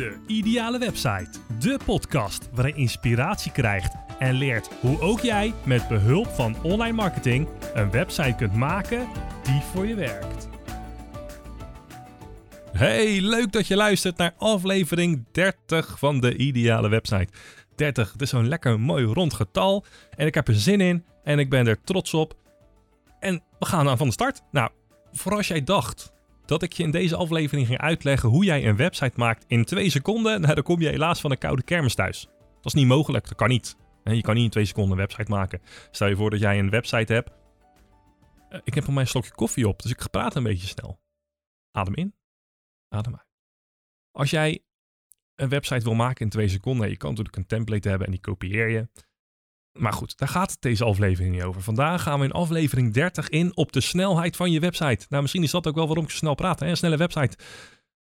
De Ideale Website. De podcast waarin je inspiratie krijgt en leert hoe ook jij met behulp van online marketing een website kunt maken die voor je werkt. Hey, leuk dat je luistert naar aflevering 30 van de Ideale Website. 30, het is zo'n lekker mooi rond getal en ik heb er zin in en ik ben er trots op. En we gaan aan van de start. Nou, voor als jij dacht dat ik je in deze aflevering ging uitleggen hoe jij een website maakt in twee seconden, nou, dan kom je helaas van een koude kermis thuis. Dat is niet mogelijk, dat kan niet. Je kan niet in twee seconden een website maken. Stel je voor dat jij een website hebt. Eh, ik heb al mijn slokje koffie op, dus ik praat een beetje snel. Adem in, adem uit. Als jij een website wil maken in twee seconden, je kan natuurlijk een template hebben en die kopieer je. Maar goed, daar gaat deze aflevering niet over. Vandaag gaan we in aflevering 30 in op de snelheid van je website. Nou, misschien is dat ook wel waarom ik zo snel praat, hè? een snelle website.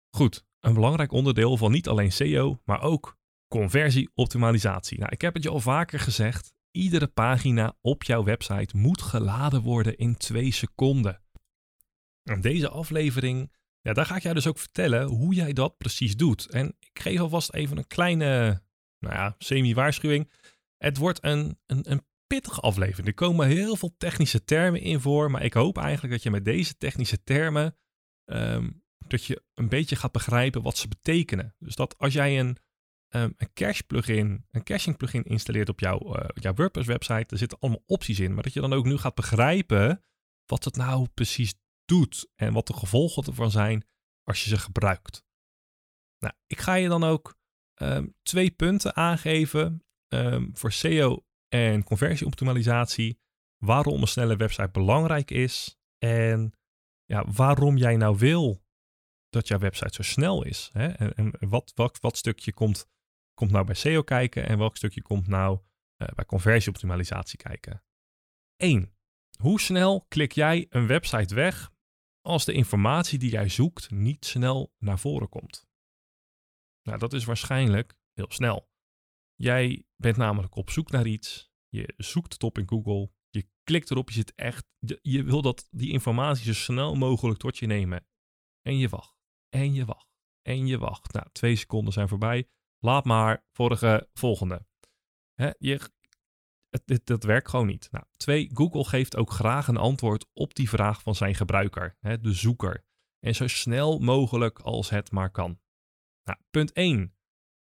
Goed, een belangrijk onderdeel van niet alleen SEO, maar ook conversieoptimalisatie. Nou, ik heb het je al vaker gezegd. Iedere pagina op jouw website moet geladen worden in twee seconden. En deze aflevering, ja, daar ga ik jou dus ook vertellen hoe jij dat precies doet. En ik geef alvast even een kleine, nou ja, semi-waarschuwing. Het wordt een, een, een pittige aflevering. Er komen heel veel technische termen in voor, maar ik hoop eigenlijk dat je met deze technische termen ehm, dat je een beetje gaat begrijpen wat ze betekenen. Dus dat als jij een, um, een cache plugin, een caching plugin installeert op jouw, uh, jouw WordPress website, er zitten allemaal opties in, maar dat je dan ook nu gaat begrijpen wat het nou precies doet en wat de gevolgen ervan zijn als je ze gebruikt. Nou, ik ga je dan ook um, twee punten aangeven um, voor SEO en conversieoptimalisatie, waarom een snelle website belangrijk is en ja, waarom jij nou wil dat jouw website zo snel is. Hè? En, en wat, wat, wat stukje komt, komt nou bij SEO kijken en welk stukje komt nou uh, bij conversieoptimalisatie kijken. 1. Hoe snel klik jij een website weg als de informatie die jij zoekt niet snel naar voren komt? Nou, dat is waarschijnlijk heel snel. Jij bent namelijk op zoek naar iets. Je zoekt het op in Google. Je klikt erop. Je zit echt. Je, wil dat die informatie zo snel mogelijk tot je nemen. En je wacht. En je wacht. En je wacht. Nou, twee seconden zijn voorbij. Laat maar. Vorige, volgende. Hè, je, het, dat werkt gewoon niet. Nou, twee, Google geeft ook graag een antwoord op die vraag van zijn gebruiker, hè, de zoeker. En zo snel mogelijk als het maar kan. Nou, punt 1.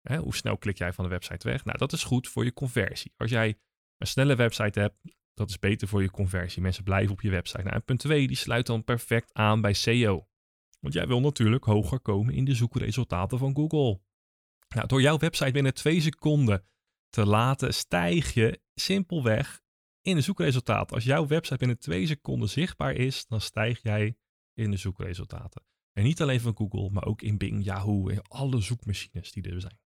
Hoe snel klik jij van de website weg? Nou, dat is goed voor je conversie. Als jij een snelle website hebt, dat is beter voor je conversie. Mensen blijven op je website. Nou, en punt 2, die sluit dan perfect aan bij SEO. Want jij wil natuurlijk hoger komen in de zoekresultaten van Google. Nou, door jouw website binnen twee seconden te laten, stijg je simpelweg in de zoekresultaten. Als jouw website binnen twee seconden zichtbaar is, dan stijg jij in de zoekresultaten. En niet alleen van Google, maar ook in Bing, Yahoo en alle zoekmachines die er zijn.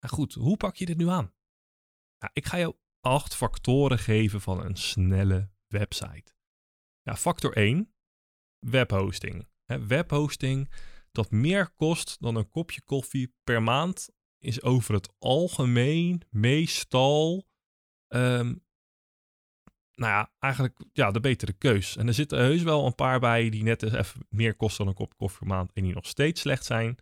Nou goed, hoe pak je dit nu aan? Nou, ik ga jou acht factoren geven van een snelle website. Factor 1, webhosting. webhosting dat meer kost dan een kopje koffie per maand is over het algemeen meestal um, nou ja, eigenlijk ja, de betere keus. En er zitten heus wel een paar bij die net even meer kosten dan een kop koffie per maand en die nog steeds slecht zijn.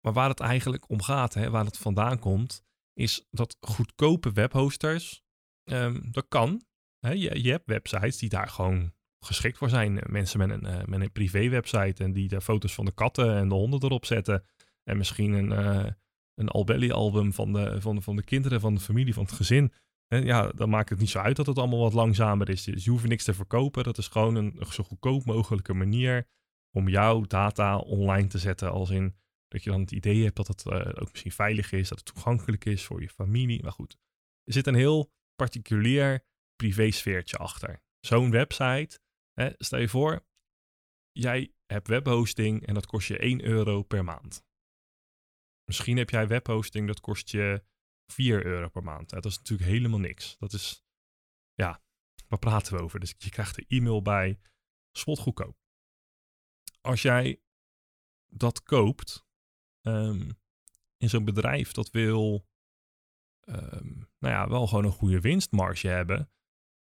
Maar waar het eigenlijk om gaat, hè, waar het vandaan komt, is dat goedkope webhosters, um, dat kan. Hè, je, je hebt websites die daar gewoon geschikt voor zijn. Mensen met een, uh, een privé website en die de foto's van de katten en de honden erop zetten. En misschien een, uh, een Albelly album van de, van, van de kinderen, van de familie, van het gezin. En ja, dan maakt het niet zo uit dat het allemaal wat langzamer is. Dus je hoeft niks te verkopen. Dat is gewoon een zo goedkoop mogelijke manier om jouw data online te zetten. Als in dat je dan het idee hebt dat het uh, ook misschien veilig is, dat het toegankelijk is voor je familie. Maar goed, er zit een heel particulier privé-sfeertje achter. Zo'n website, hè, stel je voor, jij hebt webhosting en dat kost je 1 euro per maand. Misschien heb jij webhosting, dat kost je 4 euro per maand. Dat is natuurlijk helemaal niks. Dat is, ja, waar praten we over? Dus je krijgt er e-mail bij, spot goedkoop. Als jij dat koopt, um, in zo'n bedrijf dat wil, um, nou ja, wel gewoon een goede winstmarge hebben,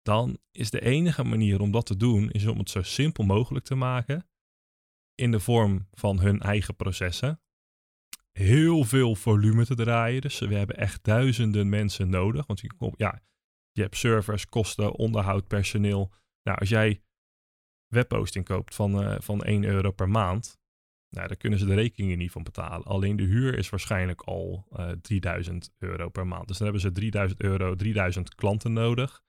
dan is de enige manier om dat te doen, is om het zo simpel mogelijk te maken in de vorm van hun eigen processen heel veel volume te draaien. Dus we hebben echt duizenden mensen nodig. Want je, ja, je hebt servers, kosten, onderhoud, personeel. Nou, als jij webhosting koopt van, uh, van 1 euro per maand, nou, daar kunnen ze de rekeningen niet van betalen. Alleen de huur is waarschijnlijk al uh, eh, 3000 euro per maand. Dus dan hebben ze 3000 euro, 3000 klanten nodig.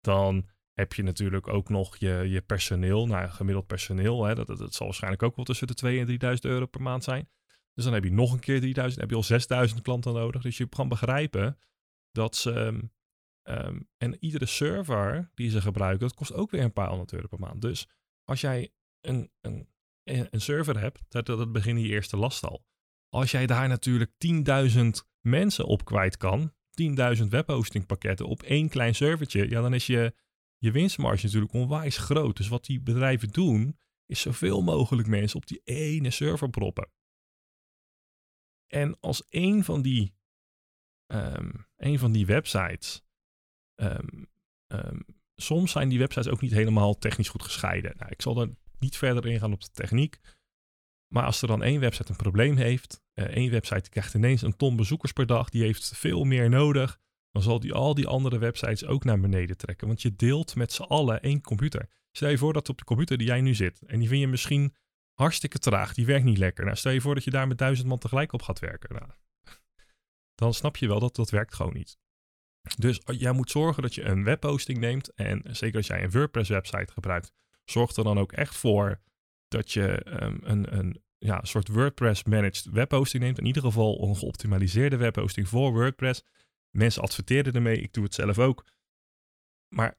Dan heb je natuurlijk ook nog je, je personeel, nou, gemiddeld personeel. Hè, dat, dat, zal waarschijnlijk ook wel tussen de 2 en 3000 euro per maand zijn. Dus dan heb je nog een keer 3000, heb je al 6000 klanten nodig. Dus je kan begrijpen dat ze. Um, en iedere server die ze gebruiken, dat kost ook weer een paar honderd euro per maand. Dus als jij een, een, een server hebt, dat, dat begint die eerste last al. Als jij daar natuurlijk 10.000 mensen op kwijt kan, 10.000 webhostingpakketten op één klein servertje, ja, dan is je, je winstmarge natuurlijk onwijs groot. Dus wat die bedrijven doen, is zoveel mogelijk mensen op die ene server proppen. En als een van die, um, van die websites, um, um, soms zijn die websites ook niet helemaal technisch goed gescheiden. Nou, ik zal er niet verder ingaan op de techniek. Maar als er dan één website een probleem heeft, uh, één website krijgt ineens een ton bezoekers per dag, die heeft veel meer nodig, dan zal die al die andere websites ook naar beneden trekken. Want je deelt met z'n allen één computer. Stel je voor dat op de computer die jij nu zit, en die vind je misschien hartstikke traag, die werkt niet lekker. Nou, stel je voor dat je daar met duizend man tegelijk op gaat werken. Nou, dan snap je wel dat dat werkt gewoon niet. Dus eh, jij moet zorgen dat je een webhosting neemt. En zeker als jij een WordPress website gebruikt, zorg er dan ook echt voor dat je ehm, een, een ja, soort WordPress managed webhosting neemt. In ieder geval een geoptimaliseerde webhosting voor WordPress. Mensen adverteren ermee, ik doe het zelf ook. Maar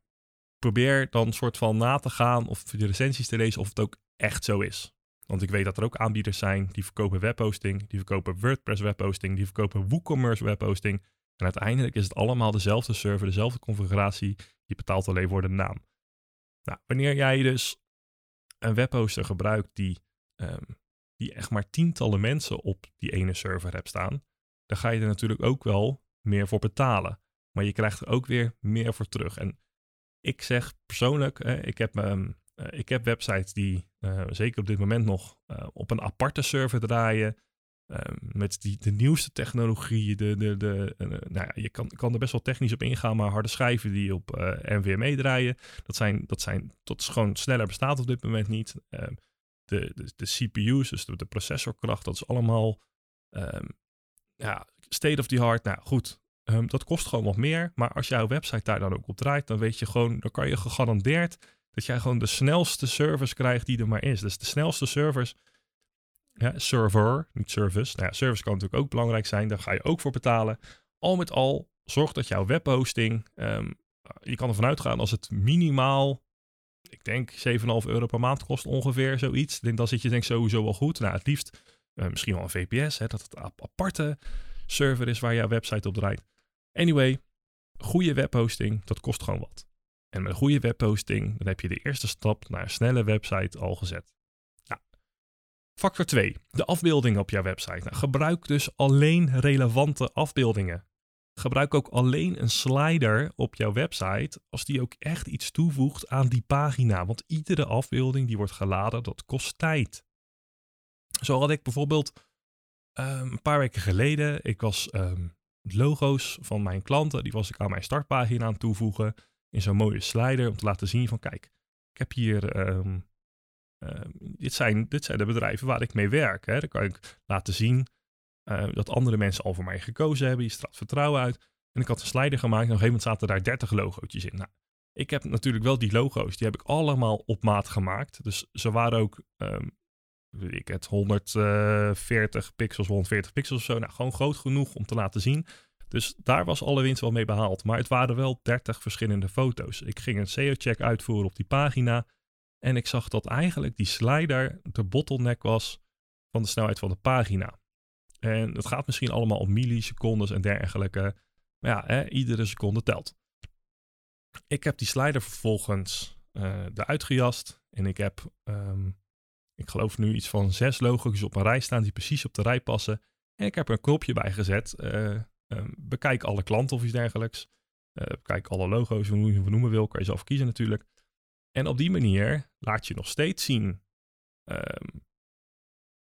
probeer dan soort van na te gaan of de recensies te lezen of het ook echt zo is. Want ik weet dat er ook aanbieders zijn die verkopen webhosting, die verkopen WordPress webhosting, die verkopen WooCommerce webhosting. En uiteindelijk is het allemaal dezelfde server, dezelfde configuratie. Je betaalt alleen voor de naam. Nou, wanneer jij dus een webhoster gebruikt die, um, die echt maar tientallen mensen op die ene server hebt staan, dan ga je er natuurlijk ook wel meer voor betalen. Maar je krijgt er ook weer meer voor terug. En ik zeg persoonlijk, ik, heb, um, ik heb websites die uh, zeker op dit moment nog uh, op een aparte server draaien. Ehm, met die, de nieuwste technologie. De, de, de, uh, nou ja, je kan, kan er best wel technisch op ingaan, maar harde schijven die op NVMe draaien, dat, zijn, dat, zijn, dat is gewoon sneller bestaat op dit moment niet. Um, de, de, de, CPU's, dus de, de, processorkracht, dat is allemaal um, ja, state of the art. Nou goed, dat kost gewoon wat meer. Maar als jouw website daar dan ook op draait, dan weet je gewoon, dan kan je gegarandeerd dat jij gewoon de snelste service krijgt die er maar is. Dus de snelste servers ja, server, niet service. Nou ja, service kan natuurlijk ook belangrijk zijn. Daar ga je ook voor betalen. Al met al, zorg dat jouw webhosting, um, je kan ervan uitgaan als het minimaal, ik denk 7,5 euro per maand kost ongeveer, zoiets. Dan zit je denk sowieso wel goed. Nou, het liefst uh, misschien wel een VPS, hè, dat het een aparte server is waar jouw website op draait. Anyway, goede webhosting, dat kost gewoon wat. En met een goede webhosting, dan heb je de eerste stap naar een snelle website al gezet. Factor 2. De afbeeldingen op jouw website. Nou, gebruik dus alleen relevante afbeeldingen. Gebruik ook alleen een slider op jouw website als die ook echt iets toevoegt aan die pagina. Want iedere afbeelding die wordt geladen, dat kost tijd. Zo had ik bijvoorbeeld um, een paar weken geleden, ik was um, logo's van mijn klanten, die was ik aan mijn startpagina aan toevoegen in zo'n mooie slider om te laten zien van kijk, ik heb hier um, Ehm, dit, zijn, dit zijn de bedrijven waar ik mee werk. Hè. Dan kan ik laten zien uh, dat andere mensen al voor mij gekozen hebben. Je straalt vertrouwen uit. En ik had een slider gemaakt en op een gegeven moment zaten daar 30 logootjes in. Nou, ik heb natuurlijk wel die logo's, die heb ik allemaal op maat gemaakt. Dus ze waren ook, um, weet ik het, 140 pixels, 140 pixels of zo. Nou, gewoon groot genoeg om te laten zien. Dus daar was alle winst wel mee behaald. Maar het waren wel 30 verschillende foto's. Ik ging een SEO-check uitvoeren op die pagina. En ik zag dat eigenlijk die slider de bottleneck was van de snelheid van de pagina. En het gaat misschien allemaal om millisecondes en dergelijke. Maar ja, hè, iedere seconde telt. Ik heb die slider vervolgens uh, eruit gejast. En ik heb, um, ik geloof nu iets van zes logo's op een rij staan die precies op de rij passen. En ik heb er een knopje bij gezet. Uh, um, bekijk alle klanten of iets dergelijks. Uh, bekijk alle logo's, hoe je het noemen wil. Kan je zelf kiezen natuurlijk. En op die manier laat je nog steeds zien. Um,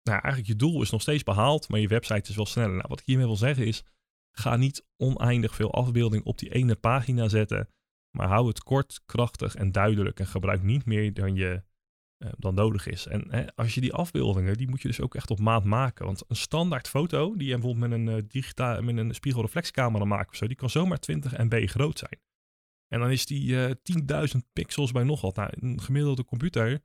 nou, eigenlijk je doel is nog steeds behaald, maar je website is wel sneller. Nou, wat ik hiermee wil zeggen is, ga niet oneindig veel afbeelding op die ene pagina zetten, maar hou het kort, krachtig en duidelijk en gebruik niet meer dan je uh, dan nodig is. En hè, als je die afbeeldingen, die moet je dus ook echt op maat maken. Want een standaard foto, die je bijvoorbeeld met een, uh, met een spiegelreflexcamera maakt of zo, die kan zomaar 20 MB groot zijn. En dan is die uh, eh, 10.000 pixels bij nog wat. Nou, een gemiddelde computer.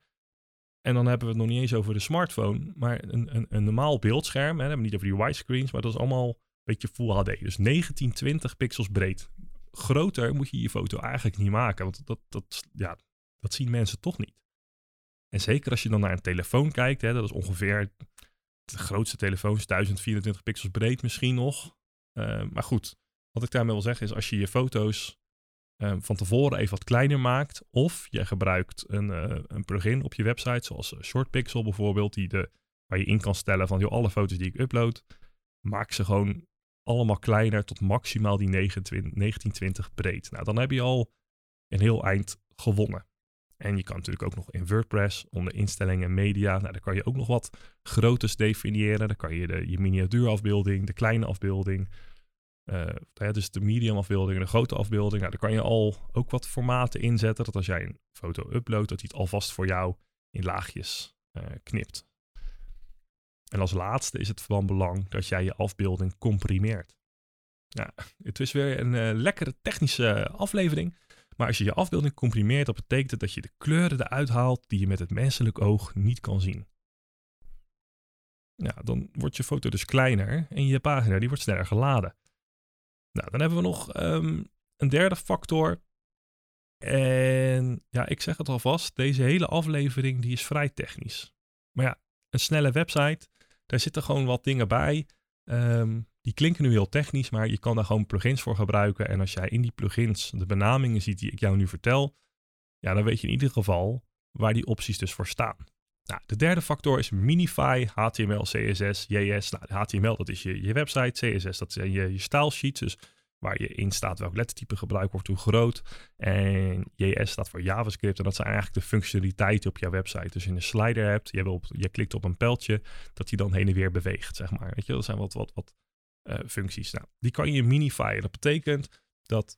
En dan hebben we het nog niet eens over de smartphone, maar een, een, een normaal beeldscherm. Hè, we hebben niet over die widescreens, maar dat is allemaal een beetje Full HD. Dus 1920 pixels breed. Groter moet je je foto eigenlijk niet maken, want dat, dat, ja, dat zien mensen toch niet. En zeker als je dan naar een telefoon kijkt, hè, dat is ongeveer de grootste telefoon is 1024 pixels breed misschien nog. Uh, maar goed, wat ik daarmee wil zeggen is als je je foto's uh, van tevoren even wat kleiner maakt, of je gebruikt een, uh, een plugin op je website, zoals eh, ShortPixel bijvoorbeeld, die de, waar je in kan stellen van joh, alle foto's die ik upload, maak ze gewoon allemaal kleiner tot maximaal die 29, 1920 breed. Nou, dan heb je al een heel eind gewonnen. En je kan natuurlijk ook nog in WordPress onder instellingen media. Nou, daar kan je ook nog wat groottes definiëren. Dan kan je de, je miniatuurafbeelding, de kleine afbeelding. Uh, dus de medium afbeelding en de grote afbeelding. Nou, daar kan je al ook wat formaten inzetten. Dat als jij een foto uploadt, dat hij het alvast voor jou in laagjes uh, knipt. En als laatste is het van belang dat jij je afbeelding comprimeert. Ja, het is weer een uh, lekkere technische aflevering. Maar als je je afbeelding comprimeert, dat betekent dat je de kleuren eruit haalt die je met het menselijk oog niet kan zien. Dan wordt je foto dus kleiner en je pagina die wordt sneller geladen. Nou, dan hebben we nog um, een derde factor. En ja, ik zeg het alvast, deze hele aflevering die is vrij technisch. Maar ja, een snelle website, daar zitten gewoon wat dingen bij. Um, die klinken nu heel technisch, maar je kan daar gewoon plugins voor gebruiken. En als jij in die plugins de benamingen ziet die ik jou nu vertel, ja, dan weet je in ieder geval waar die opties dus voor staan. Nou, de derde factor is Minify, HTML, CSS, JS. Nou, HTML dat is je, je website, CSS dat zijn je, je stylesheets, dus waar je in staat welk lettertype gebruikt wordt, hoe groot. En JS staat voor JavaScript en dat zijn eigenlijk de functionaliteiten op jouw website. Dus je een slider hebt, je, op, klikt op een pijltje, dat die dan heen en weer beweegt, zeg maar. Weet je, dat zijn wat, wat, wat uh, functies. Nou, die kan je minifyen. Dat betekent dat,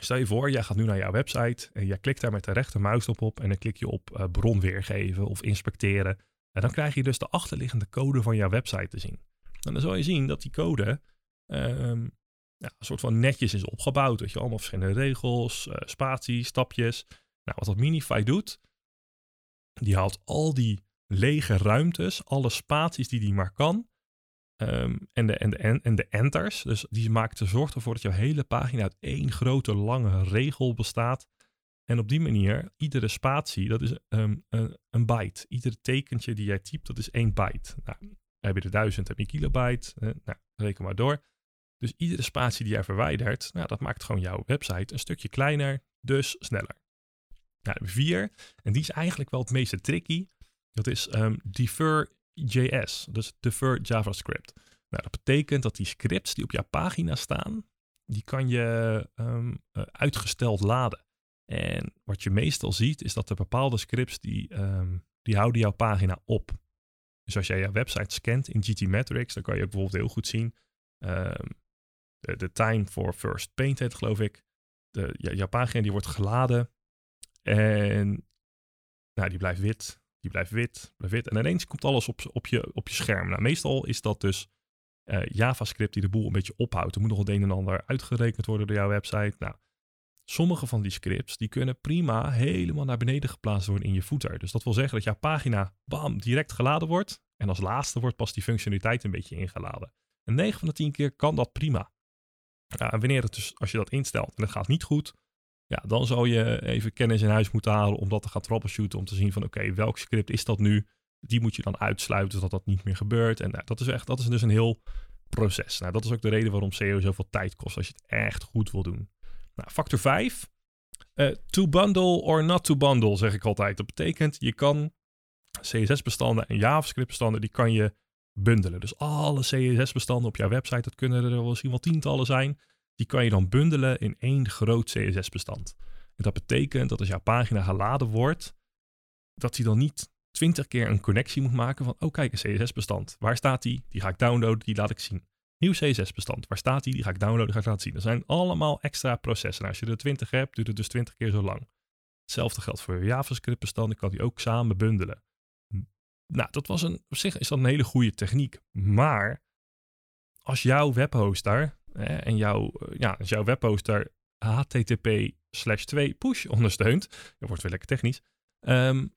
stel je voor, jij gaat nu naar jouw website en jij klikt daar met de rechtermuis op en dan klik je op uh, bron weergeven of inspecteren. En dan krijg je dus de achterliggende code van jouw website te zien. En dan zal je zien dat die code ja, een soort van netjes is opgebouwd. Dat je allemaal verschillende regels, uh, spaties, stapjes. Nou, wat dat Minify doet, die haalt al die lege ruimtes, alle spaties die die maar kan, Um, en, de, en, de, en de enters. Dus die maakt er zorgt ervoor dat jouw hele pagina uit één grote lange regel bestaat. En op die manier, iedere spatie, dat is um, een, een, byte. Ieder tekentje die jij typt, dat is één byte. Nou, heb je er duizend, heb je kilobyte. Nou, reken maar door. Dus iedere spatie die jij verwijdert, nou, dat maakt gewoon jouw website een stukje kleiner, dus sneller. Nou, vier, en die is eigenlijk wel het meeste tricky. Dat is um, defer JS, dus defer JavaScript. Nou, dat betekent dat die scripts die op jouw pagina staan, die kan je um, uitgesteld laden. En wat je meestal ziet, is dat er bepaalde scripts die, um, die houden jouw pagina op. Dus als jij jouw website scant in GTmetrix, dan kan je bijvoorbeeld heel goed zien um, de, time for first paint heet geloof ik. De, jouw pagina die wordt geladen en nou, die blijft wit. Die blijft wit, blijft wit. En ineens komt alles op, op, je, op je scherm. Nou, meestal is dat dus uh, JavaScript die de boel een beetje ophoudt. Er moet nog het een en ander uitgerekend worden door jouw website. Nou, sommige van die scripts die kunnen prima helemaal naar beneden geplaatst worden in je footer. Dus dat wil zeggen dat jouw pagina bam, direct geladen wordt. En als laatste wordt pas die functionaliteit een beetje ingeladen. En 9 van de 10 keer kan dat prima. en wanneer het dus, als je dat instelt en het gaat niet goed, ja, dan zou je even kennis in huis moeten halen om dat te gaan troubleshooten. Om te zien van oké, welk script is dat nu? Die moet je dan uitsluiten zodat dat niet meer gebeurt. En nou, dat is echt, dat is dus een heel proces. Nou, dat is ook de reden waarom SEO zoveel tijd kost als je het echt goed wil doen. Nou, factor 5. Uh, eh, to bundle or not to bundle, zeg ik altijd. Dat betekent, je kan CSS-bestanden en JavaScript-bestanden, die kan je bundelen. Dus alle CSS-bestanden op jouw website, dat kunnen er misschien wel tientallen zijn die kan je dan bundelen in één groot CSS-bestand. En dat betekent dat als jouw pagina geladen wordt, dat die dan niet twintig keer een connectie moet maken van, oh kijk, een CSS-bestand. Waar staat die? Die ga ik downloaden, die laat ik zien. Nieuw CSS-bestand. Waar staat die? Die ga ik downloaden, die ga ik laten zien. Dat zijn allemaal extra processen. Nou, als je er 20 hebt, duurt het dus 20 keer zo lang. Hetzelfde geldt voor je JavaScript-bestand. Ik kan die ook samen bundelen. Nou, dat was een, op zich is dat een hele goede techniek. Maar als jouw webhoster en jouw, eh, ja, als jouw webhoster HTTP slash 2 push ondersteunt, dat wordt weer lekker technisch, um,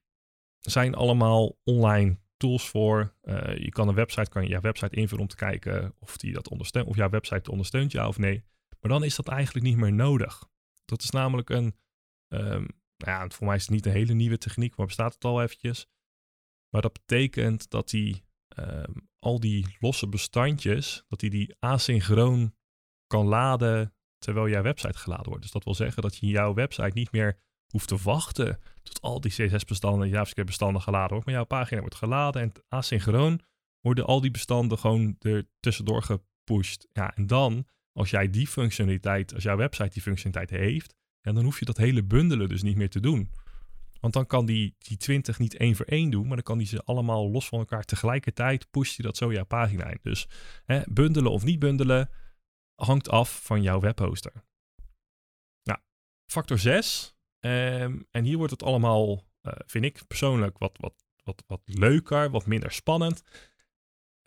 zijn allemaal online tools voor. Uh, je kan een website, kan je jouw website invullen om te kijken of die dat ondersteunt, of jouw website ondersteunt ja of nee. Maar dan is dat eigenlijk niet meer nodig. Dat is namelijk een, um, nou ja, voor mij is het niet een hele nieuwe techniek, maar bestaat het al eventjes. Maar dat betekent dat die um, al die losse bestandjes, dat die, die asynchroon kan laden terwijl jouw website geladen wordt. Dus dat wil zeggen dat je jouw website niet meer hoeft te wachten tot al die CSS-bestanden en JavaScript-bestanden geladen wordt. Maar jouw pagina wordt geladen en asynchroon worden al die bestanden gewoon er tussendoor gepusht. Ja, en dan, als jij die functionaliteit, als jouw website die functionaliteit heeft, ja, dan hoef je dat hele bundelen dus niet meer te doen. Want dan kan die, die 20 niet één voor één doen, maar dan kan die ze allemaal los van elkaar tegelijkertijd, pusht hij dat zo jouw pagina in. Dus hè, bundelen of niet bundelen hangt af van jouw webhoster. Nou, factor 6 Ehm, en hier wordt het allemaal, uh, vind ik persoonlijk, wat, wat, wat, wat leuker, wat minder spannend.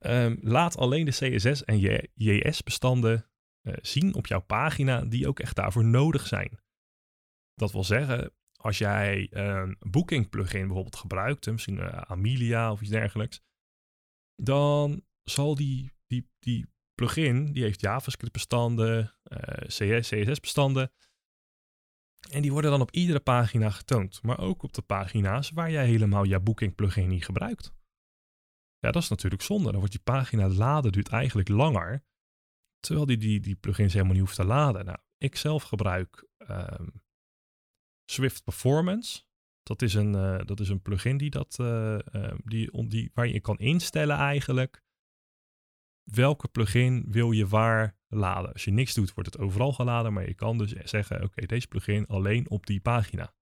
Um, laat alleen de CSS en JS-bestanden eh, zien op jouw pagina die ook echt daarvoor nodig zijn. Dat wil zeggen, als jij een booking plugin bijvoorbeeld gebruikt, misschien uh, Amelia of iets dergelijks, dan zal die, die, die plugin, die heeft JavaScript bestanden, CSS bestanden, en die worden dan op iedere pagina getoond, maar ook op de pagina's waar jij helemaal jouw booking plugin niet gebruikt. Ja, dat is natuurlijk zonde. Dan wordt die pagina laden duurt eigenlijk langer, terwijl die, die, die plugins helemaal niet hoeft te laden. Nou, ik zelf gebruik um, Swift Performance. Dat is een, uh, dat is een plugin die dat, uh, uh, die, die, waar je kan instellen eigenlijk welke plugin wil je waar laden. Als je niks doet, wordt het overal geladen, maar je kan dus zeggen, oké, deze plugin alleen op die pagina.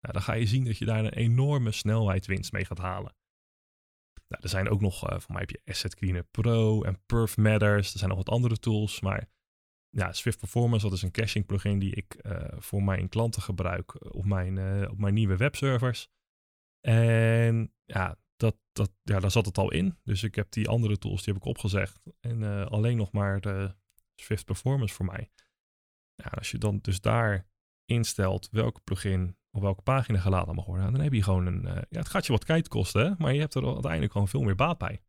Nou, dan ga je zien dat je daar een enorme snelheidswinst mee gaat halen. Nou, er zijn ook nog, uh, voor mij heb je Asset Cleaner Pro en Perf Matters. Er zijn nog wat andere tools, maar ja, Swift Performance, dat is een caching plugin die ik uh, voor mijn klanten gebruik op mijn, op mijn nieuwe webservers. En ja, dat, dat, ja, daar zat het al in. Dus ik heb die andere tools, die heb ik opgezegd. En uh, alleen nog maar de Swift Performance voor mij. Als je dan dus daar instelt welke plugin op welke pagina geladen mag worden, dan heb je gewoon een. Uh, ja, het gaat je wat tijd kosten, maar je hebt er uiteindelijk gewoon veel meer baat bij.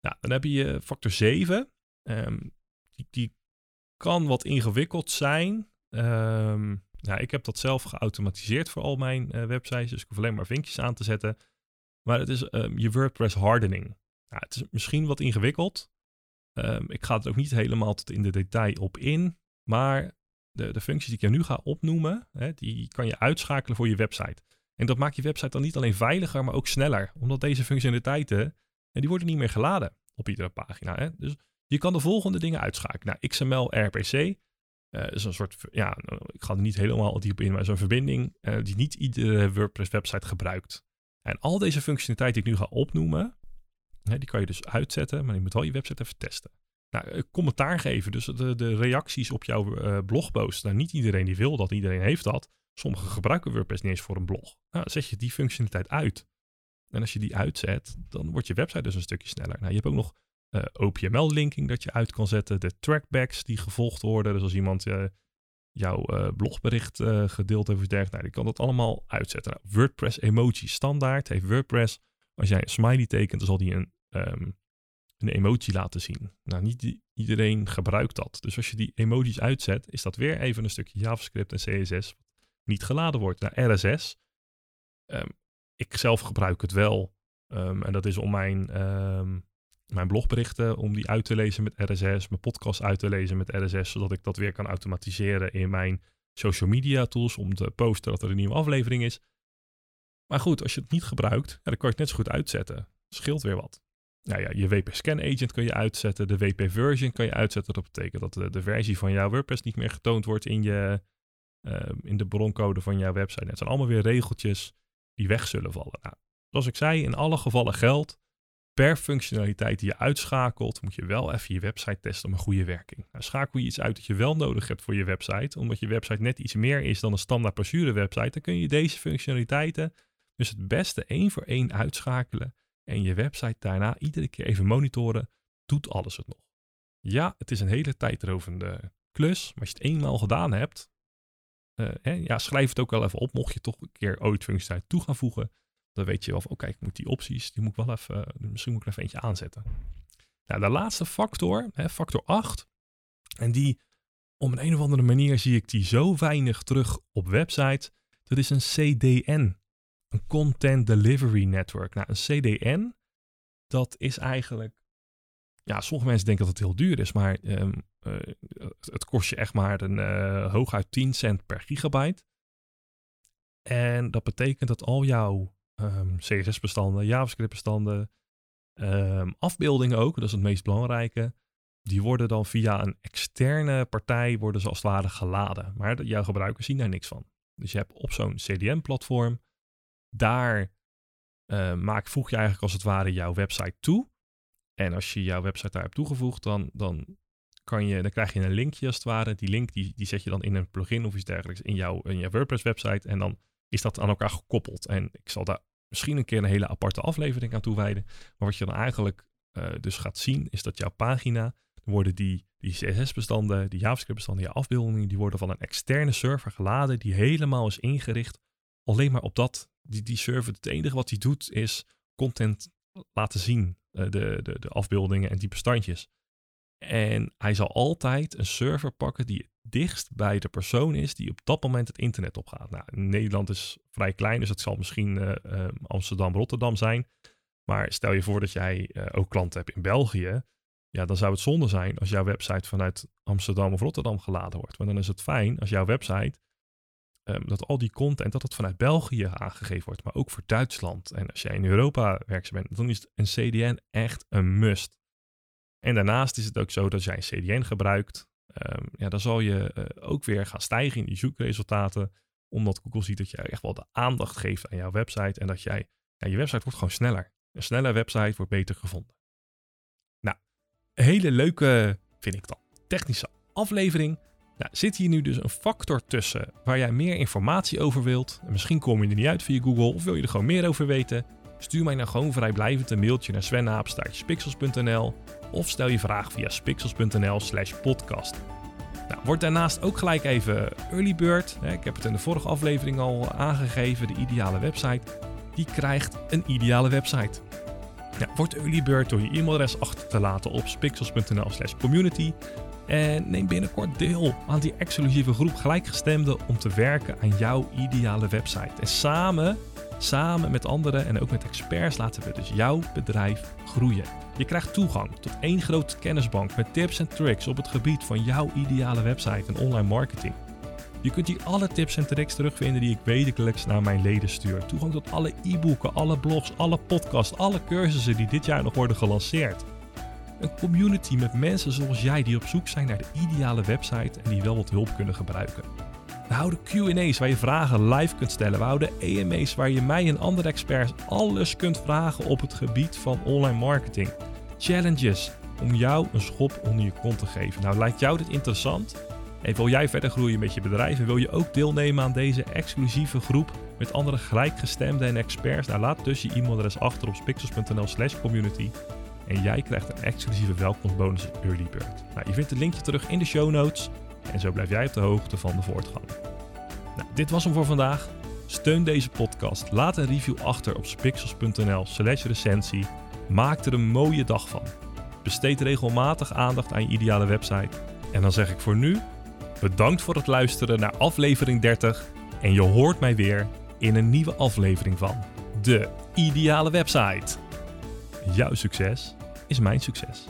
Nou, dan heb je factor 7. Um, ehm, die, die, kan wat ingewikkeld zijn. Um, ik heb dat zelf geautomatiseerd voor al mijn websites. Dus ik hoef alleen maar vinkjes aan te zetten. Maar het is um, je WordPress hardening. Nou, het is misschien wat ingewikkeld. Um, ik ga het ook niet helemaal tot in de detail op in. Maar de, de functies die ik je nu ga opnoemen, hè, die kan je uitschakelen voor je website. En dat maakt je website dan niet alleen veiliger, maar ook sneller. Omdat deze functionaliteiten, en die worden niet meer geladen op iedere pagina. Hè. Dus je kan de volgende dingen uitschakelen. Nou, XML RPC uh, is een soort, ja, ik ga er niet helemaal diep in, maar zo'n verbinding uh, die niet iedere WordPress website gebruikt. En al deze functionaliteit die ik nu ga opnoemen, hè, die kan je dus uitzetten, maar je moet wel je website even testen. Nou, eh, commentaar geven, dus de, de reacties op jouw uh, blogpost. Niet iedereen die wil dat, iedereen heeft dat. Sommigen gebruiken WordPress niet eens voor een blog. Nou, zet je die functionaliteit uit. En als je die uitzet, dan wordt je website dus een stukje sneller. Nou, je hebt ook nog uh, eh, OPML-linking dat je uit kan zetten. De trackbacks die gevolgd worden. Dus als iemand jouw uh, blogbericht uh, gedeeld heeft of dergelijke. Nou, die kan dat allemaal uitzetten. Nou, WordPress emoji standaard heeft WordPress. Als jij een smiley tekent, dan zal die een, um, een emoji laten zien. Nou, niet iedereen gebruikt dat. Dus als je die emojis uitzet, is dat weer even een stukje JavaScript en CSS wat niet geladen wordt. Nou, RSS. Ehm, ik zelf gebruik het wel. Um, en dat is om mijn mijn blogberichten om die uit te lezen met RSS, mijn podcast uit te lezen met RSS, zodat ik dat weer kan automatiseren in mijn social media tools om te posten dat er een nieuwe aflevering is. Maar goed, als je het niet gebruikt, dan kan je het net zo goed uitzetten. Scheelt weer wat. Nou ja, je WP Scan Agent kun je uitzetten, de WP Version kan je uitzetten. Dat betekent dat de, versie van jouw WordPress niet meer getoond wordt in, je, uh, in de broncode van jouw website. Het zijn allemaal weer regeltjes die weg zullen vallen. Nou, zoals ik zei, in alle gevallen geldt, per functionaliteit die je uitschakelt, moet je wel even je website testen om een goede werking. Nou, schakel je iets uit dat je wel nodig hebt voor je website, omdat je website net iets meer is dan een standaard brochure website, dan kun je deze functionaliteiten dus het beste één voor één uitschakelen en je website daarna iedere keer even monitoren, doet alles het nog. Ja, het is een hele tijdrovende klus, maar als je het eenmaal gedaan hebt, uh, hè, ja, schrijf het ook wel even op, mocht je toch een keer ooit functionaliteit toe gaan voegen, dan weet je wel oké, ik moet die opties, die moet ik wel even, misschien moet ik er even eentje aanzetten. Nou, de laatste factor, hè, factor 8, en die, om een, een of andere manier zie ik die zo weinig terug op websites, dat is een CDN, een Content Delivery Network. Nou, een CDN, dat is eigenlijk, ja, sommige mensen denken dat het heel duur is, maar um, uh, het kost je echt maar een uh, hooguit 10 cent per gigabyte. En dat betekent dat al jouw um, ehm, CSS-bestanden, JavaScript-bestanden, um, afbeeldingen ook, dat is het meest belangrijke. Die worden dan via een externe partij worden ze als het ware geladen. Maar jouw gebruikers zien daar niks van. Dus je hebt op zo'n CDN-platform, daar uh, maak, voeg je eigenlijk als het ware jouw website toe. En als je jouw website daar hebt toegevoegd, dan, dan, kan je, dan krijg je een linkje als het ware. Die link die, die zet je dan in een plugin of iets dergelijks in jouw, in jouw WordPress-website. En dan is dat aan elkaar gekoppeld. En ik zal daar misschien een keer een hele aparte aflevering aan toewijden. Maar wat je dan eigenlijk uh, dus gaat zien, is dat jouw pagina, worden die, die CSS-bestanden, die JavaScript-bestanden, je afbeeldingen, die worden van een externe server geladen, die helemaal is ingericht alleen maar op dat. Die, die server, het enige wat die doet, is content laten zien, uh, de, de, de afbeeldingen en die bestandjes. En hij zal altijd een server pakken die dichtst bij de persoon is die op dat moment het internet opgaat. Nou, Nederland is vrij klein, dus het zal misschien uh, uh, Amsterdam, Rotterdam zijn. Maar stel je voor dat jij uh, ook klanten hebt in België. Ja, dan zou het zonde zijn als jouw website vanuit Amsterdam of Rotterdam geladen wordt. Want dan is het fijn als jouw website, um, dat al die content, dat het vanuit België aangegeven wordt. Maar ook voor Duitsland. En als jij in Europa werkzaam bent, dan is een CDN echt een must. En daarnaast is het ook zo dat jij een CDN gebruikt, um, ja, dan zal je uh, ook weer gaan stijgen in die zoekresultaten. Omdat Google ziet dat jij echt wel de aandacht geeft aan jouw website. En dat jij, ja, je website wordt gewoon sneller. Een snelle website wordt beter gevonden. Nou, een hele leuke, vind ik dan, technische aflevering. Nou, zit hier nu dus een factor tussen waar jij meer informatie over wilt. En misschien kom je er niet uit via Google of wil je er gewoon meer over weten. Stuur mij nou gewoon vrijblijvend een mailtje naar svennaapstaartjespixels.nl of stel je vraag via spixels.nl slash podcast. Nou, word daarnaast ook gelijk even early bird. Ik heb het in de vorige aflevering al aangegeven, de ideale website. Die krijgt een ideale website. Word early bird door je e-mailadres achter te laten op spixels.nl slash community. En neem binnenkort deel aan die exclusieve groep gelijkgestemden om te werken aan jouw ideale website. En samen Samen met anderen en ook met experts laten we dus jouw bedrijf groeien. Je krijgt toegang tot één grote kennisbank met tips en tricks op het gebied van jouw ideale website en online marketing. Je kunt hier alle tips en tricks terugvinden die ik wekelijks naar mijn leden stuur. Toegang tot alle e-boeken, alle blogs, alle podcasts, alle cursussen die dit jaar nog worden gelanceerd. Een community met mensen zoals jij die op zoek zijn naar de ideale website en die wel wat hulp kunnen gebruiken. We houden QA's waar je vragen live kunt stellen. We houden EMA's waar je mij en andere experts alles kunt vragen op het gebied van online marketing. Challenges om jou een schop onder je kont te geven. Nou, lijkt jou dit interessant? En wil jij verder groeien met je bedrijf en wil je ook deelnemen aan deze exclusieve groep met andere gelijkgestemden en experts? Nou, laat dus je e-mailadres achter op spixels.nl slash community. En jij krijgt een exclusieve welkomstbonus Early Bird. Nou, je vindt het linkje terug in de show notes. En zo blijf jij op de hoogte van de voortgang. Nou, dit was hem voor vandaag. Steun deze podcast. Laat een review achter op spixels.nl slash recensie. Maak er een mooie dag van. Besteed regelmatig aandacht aan je ideale website. En dan zeg ik voor nu, bedankt voor het luisteren naar aflevering 30. En je hoort mij weer in een nieuwe aflevering van De Ideale Website. Jouw succes is mijn succes.